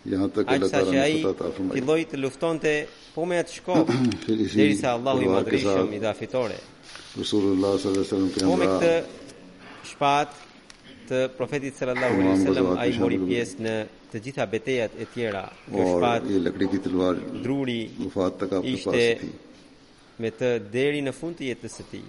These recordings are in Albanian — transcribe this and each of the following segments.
Aq sa që ai filloi të luftonte po me atë shkop, derisa Allahu i Madhërishëm i dha fitore. Resulullah sallallahu alaihi wasallam Me këtë shpatë të profetit sallallahu alaihi wasallam ai mori pjesë në të gjitha betejat e tjera. Kjo shpatë lakri ki talwar. druri wafat tak ap ke. Me të deri në fund të jetës së tij.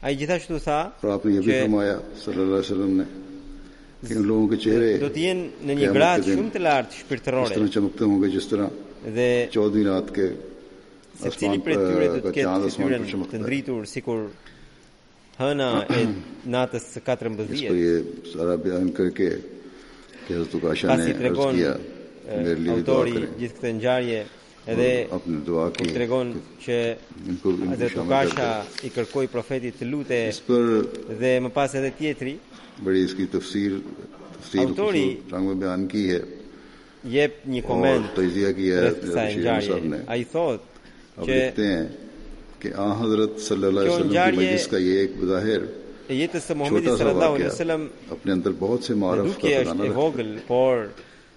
Ai gjithashtu tha që do të jenë në një gradë shumë të lartë shpirtërore dhe secili prej tyre do të ketë fytyrën të ndritur sikur hëna e natës së katërmbëdhjetë. Pasi tregon autori gjithë këtë ngjarje, Edhe kur tregon që Hazret Ukasha i kërkoi profetit të lutej dhe më pas edhe tjetri, autori jep një koment të kësaj ngjarjeje. Ai thotë që kjo ngjarje e jetës të Muhammedit sallallahu alaihi sallam në dukje është e vogël, por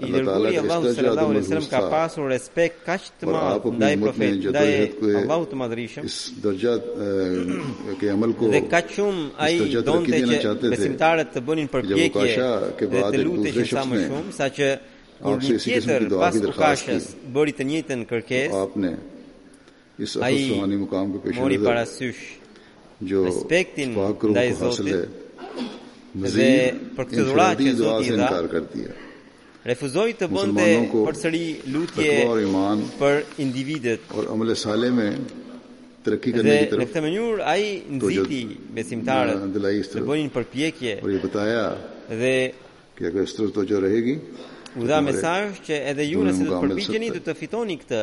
I dërguari i Allahut sallallahu alaihi wasallam ka pasur respekt kaq të madh ndaj profetit, ndaj Allahut të Madhërishëm. Dhe kaq shumë ai donte që besimtarët të bënin përpjekje dhe të luteshin sa më shumë, saqë kur një tjetër pas Ukashës bëri të njëjtën kërkesë, Ai mori parasysh respektin ndaj Zotit dhe për këtë dhuratë që Zoti i dha, refuzoi të bënte përsëri lutje për individët. Dhe në këtë mënyrë ai nxiti besimtarët të bënin përpjekje dhe u dha mesazh që edhe ju nëse do të përpiqeni do të fitoni këtë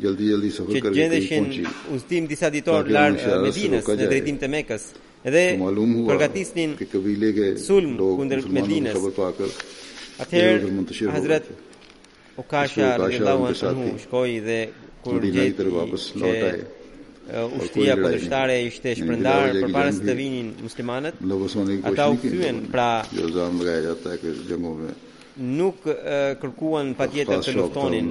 që gjendeshin udhëtim disaditor larg Medinës në drejtim të Mekës dhe përgatisnin sulm kundër Medinës. Atëherë Hazrat Ukasha radiallahu anhu shkoi dhe kur gjeti që ushtria kundërshtare ishte shpërndarë përpara se të vinin muslimanët, ata u kthyen pra nuk kërkuan patjetër të luftonin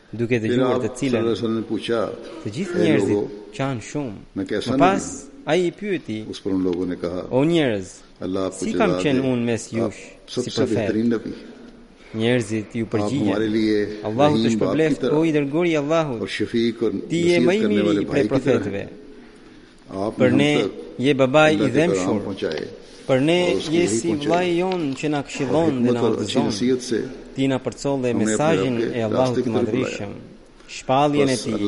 duke dëgjuar të cilën të gjithë njerëzit qanë shumë. Më pas ai i pyeti: O njerëz, si kam qenë unë mes jush si profet? Njerëzit iu përgjigjën: Allahu të shpërbleftë o i dërguari i Allahut, ti je më i miri prej profetëve. Për ne je babai i dhemshur. Për ne je si vllai jonë që na këshillon dhe na udhëzon. Ti na përcolle mesazhin e Allahut të Madhërishëm, shpalljen e tij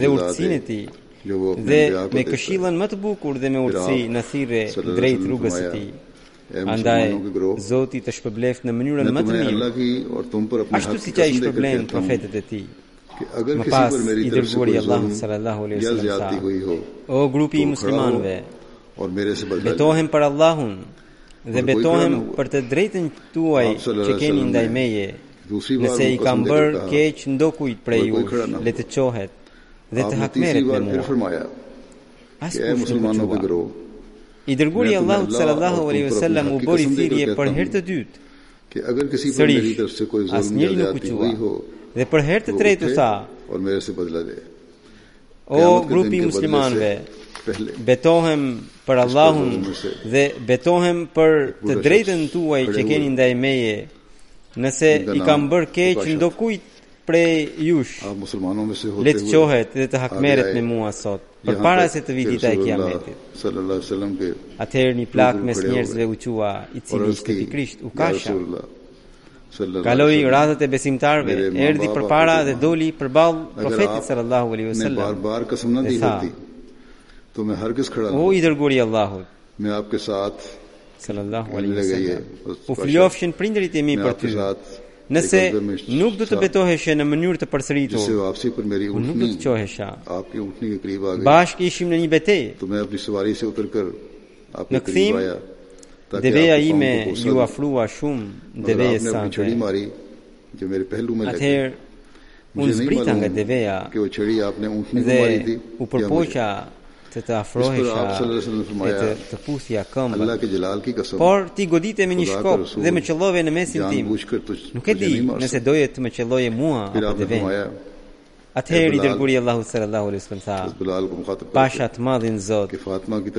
dhe urtësinë e tij. Dhe me këshillën më të bukur dhe me urtësi na thirre drejt rrugës së tij. Andaj, Zoti të shpërbleftë në mënyrën më të mirë, ashtu siç ai shpërblen profetët e tij. Më pas, i dërguari i Allahut sallallahu alaihi wasallam tha: O grupi i muslimanëve, betohem për Allahun dhe betohem për të drejtën tuaj që keni ndaj meje. Nëse i kam bërë keq ndokujt prej ju, le të çohet dhe të hakmeret me mua. Askush nuk u çua. I dërguari i Allahut sallallahu alaihi wasallam u bëri thirrje për herë të dytë Sërish, asnjëri nuk u çua. Dhe për herë të tretë u tha, O grupi i muslimanëve, betohem për Allahun dhe betohem për të drejtën tuaj që keni ndaj meje, nëse i kam bërë keq ndokujt prej jush le të çohet dhe të hakmeret me mua sot, përpara se të vijë dita e kiametit. Atëherë një plak mes njerëzve u çua, i cili ishte pikërisht Ukasha. Kaloi radhët e besimtarëve, erdhi përpara dhe doli përballë profetit sallallahu alaihi wasallam. Dhe tha, o i dërguari Allahut, me apke saat, sallallahu alaihi wasallam, u flijofshin prindërit e mi për ty, Nëse nuk do të betoheshe në mënyrë të përsëritur, unë nuk do të çohesha. Bashkë ishim në një betejë. Në kthim, deveja ime iu afrua shumë devesë sate. Atëherë, Unë zbrita nga deveja dhe u përpoqa të të afrohesha e të të puthja këmbën. Por ti godite me një shkop dhe më qëllove në mesin tim. Nuk e di nëse doje të më qëlloje mua apo devenë. Atëherë i dërguari i Allahut sallallahu alaihi wasallam tha: Pasha të madhin Zot,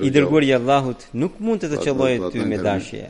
i dërguari i Allahut nuk mund të të qëllojë ty me dashje.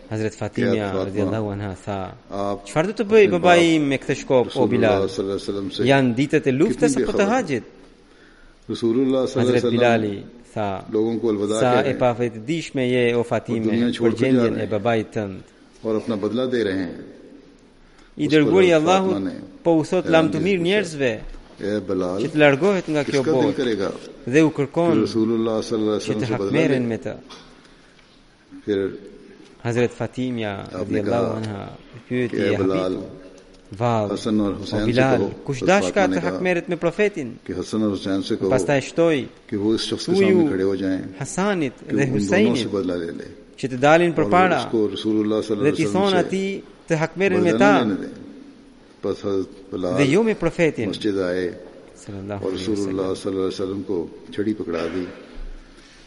Hazret Fatimia radiallahu anha tha Çfarë du të bëjë babai me këtë shkop o Bilal Janë ditët e luftës apo të haxhit Hazret Bilali tha Sa e pavetëdijshme je o Fatime Për gjendjen e babait tënd Por apna bëdla dhe rehe I dërguari i Allahut Po u thotë lamtumirë njerëzve që të largohet nga kjo botë dhe u kërkon që të hakmeren me të. Hazret Fatimja radiallahu anha pyeti e habitur Vallë, o Bilal, kush dashka të hakmeret me profetin? Pastaj shtoi, thuaju Hasanit dhe Husajnit, që të dalin përpara, dhe t'i thonë atij të hakmerret me ta, dhe jo me profetin. Sallallahu alaihi wasallam.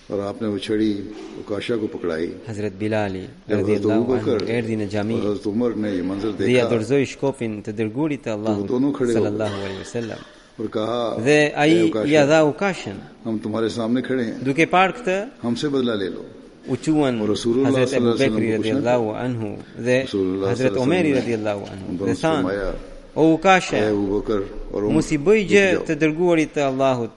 Rrap në uqëri, u ka shaku për krahi. Hazret Bilali, radhiyallahu anhu, erdhi në xhami dhe ia dorëzoi shkopin të dërguarit të Allahut sallallahu alaihi wasallam. Dhe ai ia dha Ukashës. Duke parë këtë, u çuan Hazret Ebu Bekri radhiyallahu anhu dhe Hazret Omeri radhiyallahu anhu. Dhe thanë, o Ukashe, mos i bëj gjë të dërguarit të Allahut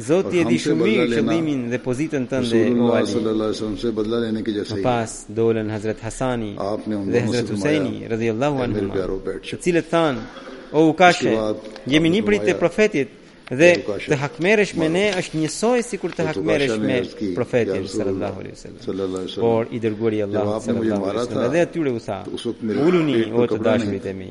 Zoti e di shumë mirë qëllimin dhe pozitën tënde o Ali. Më pas dolën Hazret Hasani dhe Hazret Husejni, radhiyallahu anhuma, të cilët thanë, O ukashe, jemi nipërit e Profetit dhe të hakmerresh me ne është njësoj sikur të hakmerresh me Profetin sallallahu alaihi wasallam. Por i dërguari i Allahut sallallahu alaihi wasallam edhe atyre u tha, Uluni o të dashurit e mi.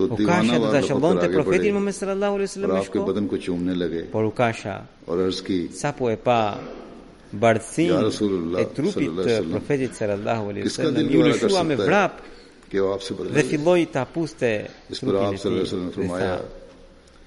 Ukasha do ta qëllonte Profetin Muhammed sallallahu alejhi ve sellem me shkop, por Ukasha, sapo e pa bardhësinë e trupit të Profetit sallallahu alejhi ve sellem, iu lëshua me vrap dhe filloi ta puthte trupin e tij dhe tha,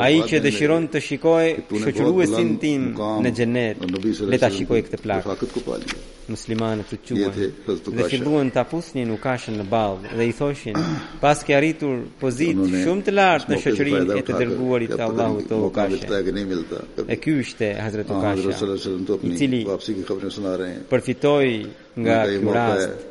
Ai që dëshiron të shikojë shoqëruesin tim në xhenet, le ta shikojë këtë plak. Muslimanët u çuan dhe filluan ta puthnin Ukashën në ballë dhe i thoshin: "Paske arritur pozitë shumë të lartë në shoqërinë e të dërguarit të Allahut o Ukashe." E ky ishte Hazret Ukasha, i cili përfitoi nga ky rast.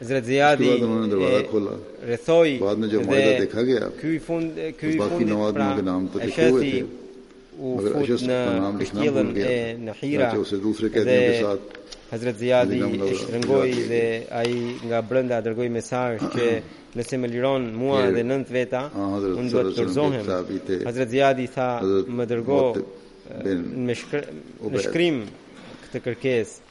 Hazrat Ziyadi rrethoi dhe ky i fund, ky i fundit pra Eshathi u fut në kështjellën e Nuxhejrit dhe Hazrat Ziyadi e shtrëngoi dhe ai nga brenda dërgoi mesazh që nëse më liron mua dhe nëntë veta unë do të dorëzohem Hazrat Ziyadi tha më dërgo me shkrim këtë kërkesë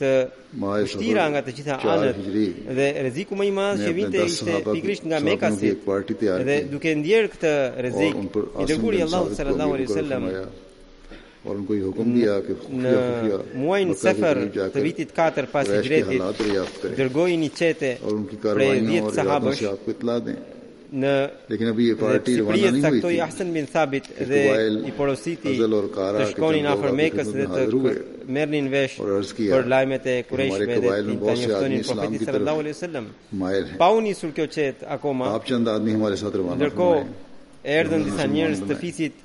të vështira nga të gjitha anët dhe rreziku më i madh që vinte ishte pikërisht nga mekasit dhe duke ndier këtë rrezik i dërguari i Allahut sallallahu alaihi wasallam në muajin Sefer të vitit 4 pas Hixhretit dërgoi një çetë prej 10 sahabësh në Lekin abi e parti dhe vana një ujti. Ahsen bin Thabit dhe i porositi të shkonin afer mekës dhe të mernin vesh për lajmet e kurejshve dhe të njoftonin profetin sallallahu alaihi sallam. Pa u nisur kjo çetë akoma, ndërkohë erdhën disa njerëz të fisit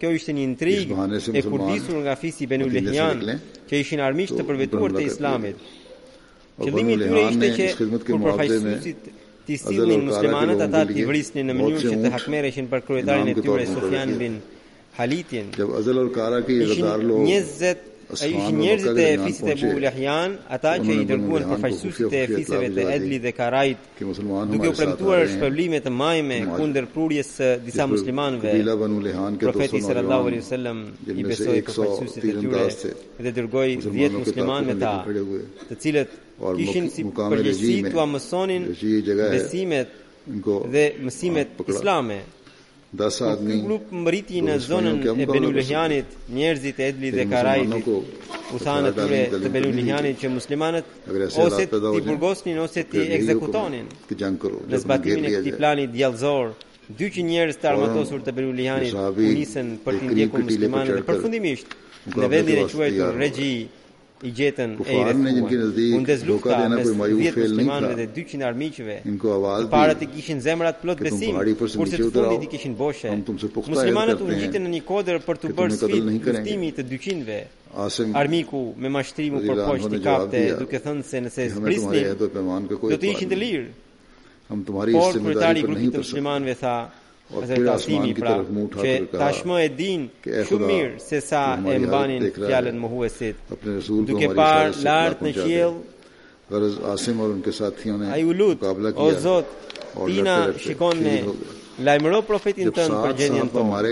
Kjo ishte një intrigë e kurdisur nga fisi Benu Lihjan, që ishin armiq të përbetuar të Islamit. Qëllimi i tyre ishte që kur përfaqësuesit t'i sillnin muslimanët ata t'i vrisnin në mënyrë që të hakmerreshin për kryetarin e tyre Sufjan bin Halidin. Ishin njerëzit e fisit Benu Lihjan, ata që i dërguan përfaqësuesit e fiseve të Edlit dhe Karait Duke u premtuar shpërblime të majme kundrejt prurjes së disa muslimanëve, Profeti sallallahu alaihi wasallam i besoi përfaqësuesit e tyre dhe dërgoi 10 muslimanë me ta, të cilët kishin si përgjegjësi t'ua mësonin besimet dhe mësimet islame. Kur ky grup mbërriti në zonën e Benu Lihjanit, njerëzit e Edlit dhe Karait u thanë atyre të Benu Lihjanit që muslimanët ose t'i burgosnin ose t'i ekzekutonin. Në zbatimin e këtij plani djallëzor, dyqind njerëz të armatosur të Benu Lihjanit u nisën për t'i ndjekur muslimanët dhe përfundimisht në vendin e quajtur Rexhi, i gjetën e i rrethuan. U ndez lufta mes dhjetë muslimanëve dhe dyqind armiqëve. Të parët i kishin zemrat plot besim, kurse të fundit i kishin boshe. Muslimanët u ngjitën në një kodër për t'u bërë sfidë luftimi të dyqindve. Armiku me mashtrim u përpoq t'i kapte duke thënë se nëse zbrisnin, do të ishin të lirë. Por kryetari i grupit të muslimanëve tha pra që tashmë e dinë shumë mirë se sa e mbanin fjalën mohuesit. Duke parë lart në qiell, ai u lut, o Zot, ti na shikon ne, lajmëroje profetin tënd për gjendjen tonë.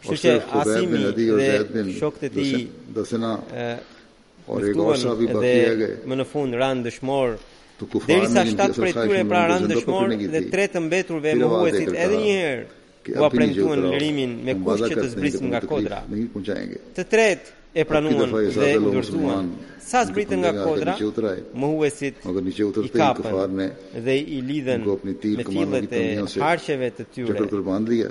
Kështu që Asimi dhe shokët e tij Luftuan dhe më në fund ranë dëshmorë Derisa shtatë prej tyre pra ranë dëshmorë dhe tre të mbeturve mohuesit edhe njëherë ua premtuan lirimin me kusht që të zbrisnin nga kodra. Të tretë e pranuan dhe u dorëzuan. Sa zbritën nga kodra, mohuesit i kapën dhe i lidhën me fillet e harqeve të tyre.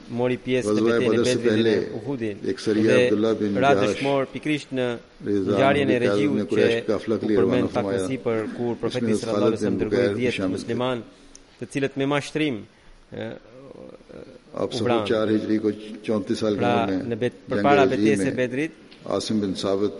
mori pjesë në betejën e Bedrit dhe Uhudit dhe ra dëshmor pikërisht në ngjarjen e Rexhiit që u përmend pak më sipër kur profeti sallallahu alajhi wasallam dërgoi 10 muslimanë të cilët me mashtrim u vranë. Pra, në bet, përpara betejës së Bedrit, Asim bin Sabit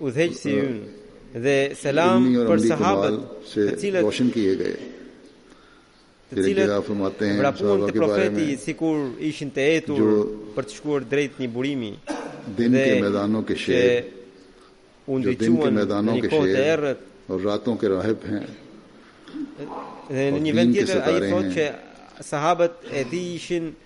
Udhëheqësi ynë dhe selam për sahabët, të cilët vrapuan te profeti sikur ishin të etur për të shkuar drejt një burimi dhe që u ndriçuan në një kohë të errët dhe në një vend tjetër ai thotë që sahabët e tij ishin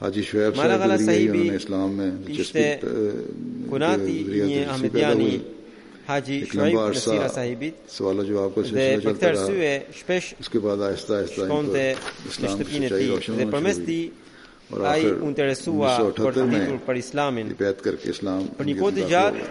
Mala Gala Sahibi ishte kunati i një Ahmediani Haxhi Shuaib Nasira Sahibit dhe për këtë arsye shpesh shkonte në shtëpinë e tij dhe përmes tij ai u interesua për të ditur për Islamin. Për një kohë të gjatë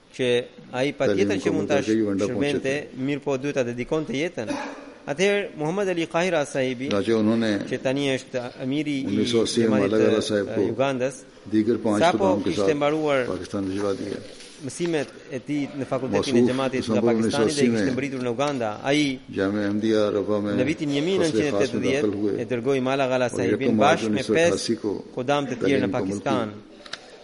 Që ai patjetër që mund të shërbente, mirëpo duhet ta dedikonte jetën. Atëherë Muhammad Ali Kahira Sahibi, që tani është emiri i Xhematit të Ugandës, sapo kishte mbaruar mësimet e tij në fakultetin e Xhematit nga Pakistani dhe kishte mbërritur në Uganda, ai në vitin 1980 e dërgoi Mala Gala Sahibin bashkë me pesë khudam të tjerë në Pakistan.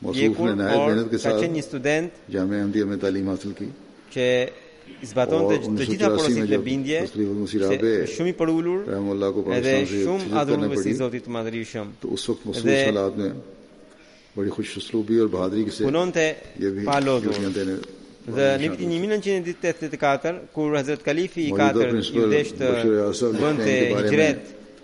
Mjekur, por ka qenë një student që i zbatonte të gjitha porositë me bindje, ishte shumë i përulur edhe shumë adhurues i Zotit të Madhërishëm. Dhe punonte palodhur. Dhe në vitin 1984, kur Hazret Kalifi i katërt u desh të bënte hixhret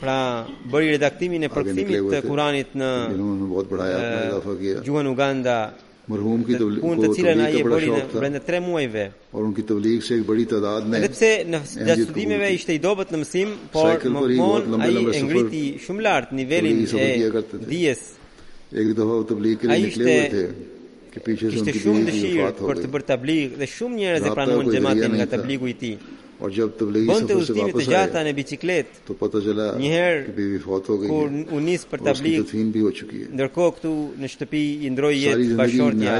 Pra, bëri redaktimin e përkthimit të Kuranit në gjuhën Uganda, punë të cilën ai e bëri brenda tre muajve. Edhe pse gjatë studimeve ishte i dobët në mësim, por më vonë ai e ngriti shumë lart nivelin e dijes. Ai ishte Kishte shumë dëshirë për të bërë tabligh dhe shumë njerëz e pranuan xhamatin nga tabligu i tij. Bënte udhëtime të gjata me biçikletë. Një herë kur u nis për tabligh, ndërkohë këtu në shtëpi i ndërroi jetë bashkëshortja.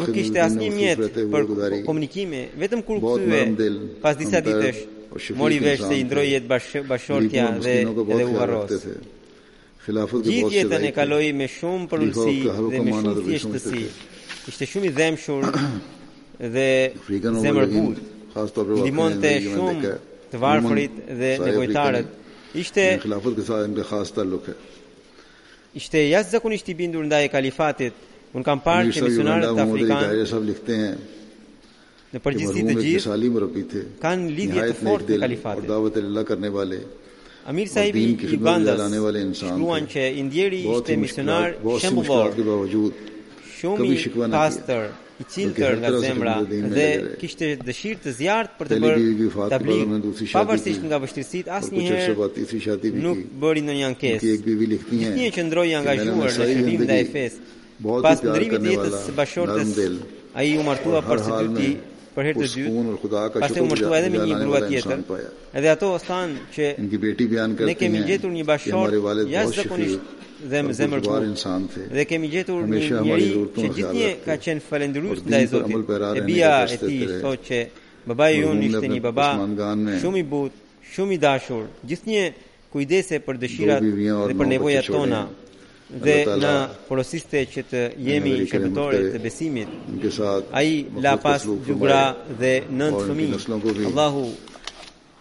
Nuk kishte asnjë mjet për komunikime, vetëm kur u kthye pas disa ditësh mori vesh se i ndërroi jetë bashkëshortja dhe edhe u varros. Gjithë jetën e kaloi me shumë përulësi dhe me shumë thjeshtësi. Ishte shumë i dhembshur dhe zemërbutë. Ndihmonte shumë të varfërit dhe nevojtarët. Ishte Ishte jashtëzakonisht i bindur ndaj kalifatit. Unë kam parë që misionarët afrikanë Në përgjithësi të gjithë kanë lidhje të fortë me kalifatin. Amir Sahibi i Ugandës shkruan që i ndjeri ishte misionar shembullor, shumë i pastër, i ciltër nga zemra dhe kishte dëshirë të zjarrtë për të bërë tabligh, pavarësisht nga vështirësitë asnjëherë nuk bëri ndonjë ankesë. Gjithnjë qëndroi i angazhuar në shërbim ndaj fesë. Pas ndërrimit të jetës së bashkëshortes, ai u martua për së dyti për herë të dytë, pastaj u martua edhe me një grua tjetër. Edhe ato thanë që ne kemi gjetur një bashkëshort jashtëzakonisht zemërbutë dhe kemi gjetur një njeri që gjithnjë ka qenë falënderues ndaj Zotit. E bija e tij thotë që babai ynë ishte një baba shumë i butë, shumë i dashur, gjithnjë kujdesej për dëshirat dhe për nevojat tona dhe na porosiste që të jemi shërbëtorë të besimit. Ai la pas dy gra dhe nëntë fëmijë. Allahu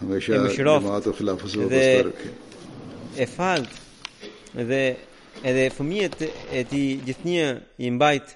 e mëshiroftë dhe e faltë dhe edhe fëmijët e tij gjithnjë i mbajtë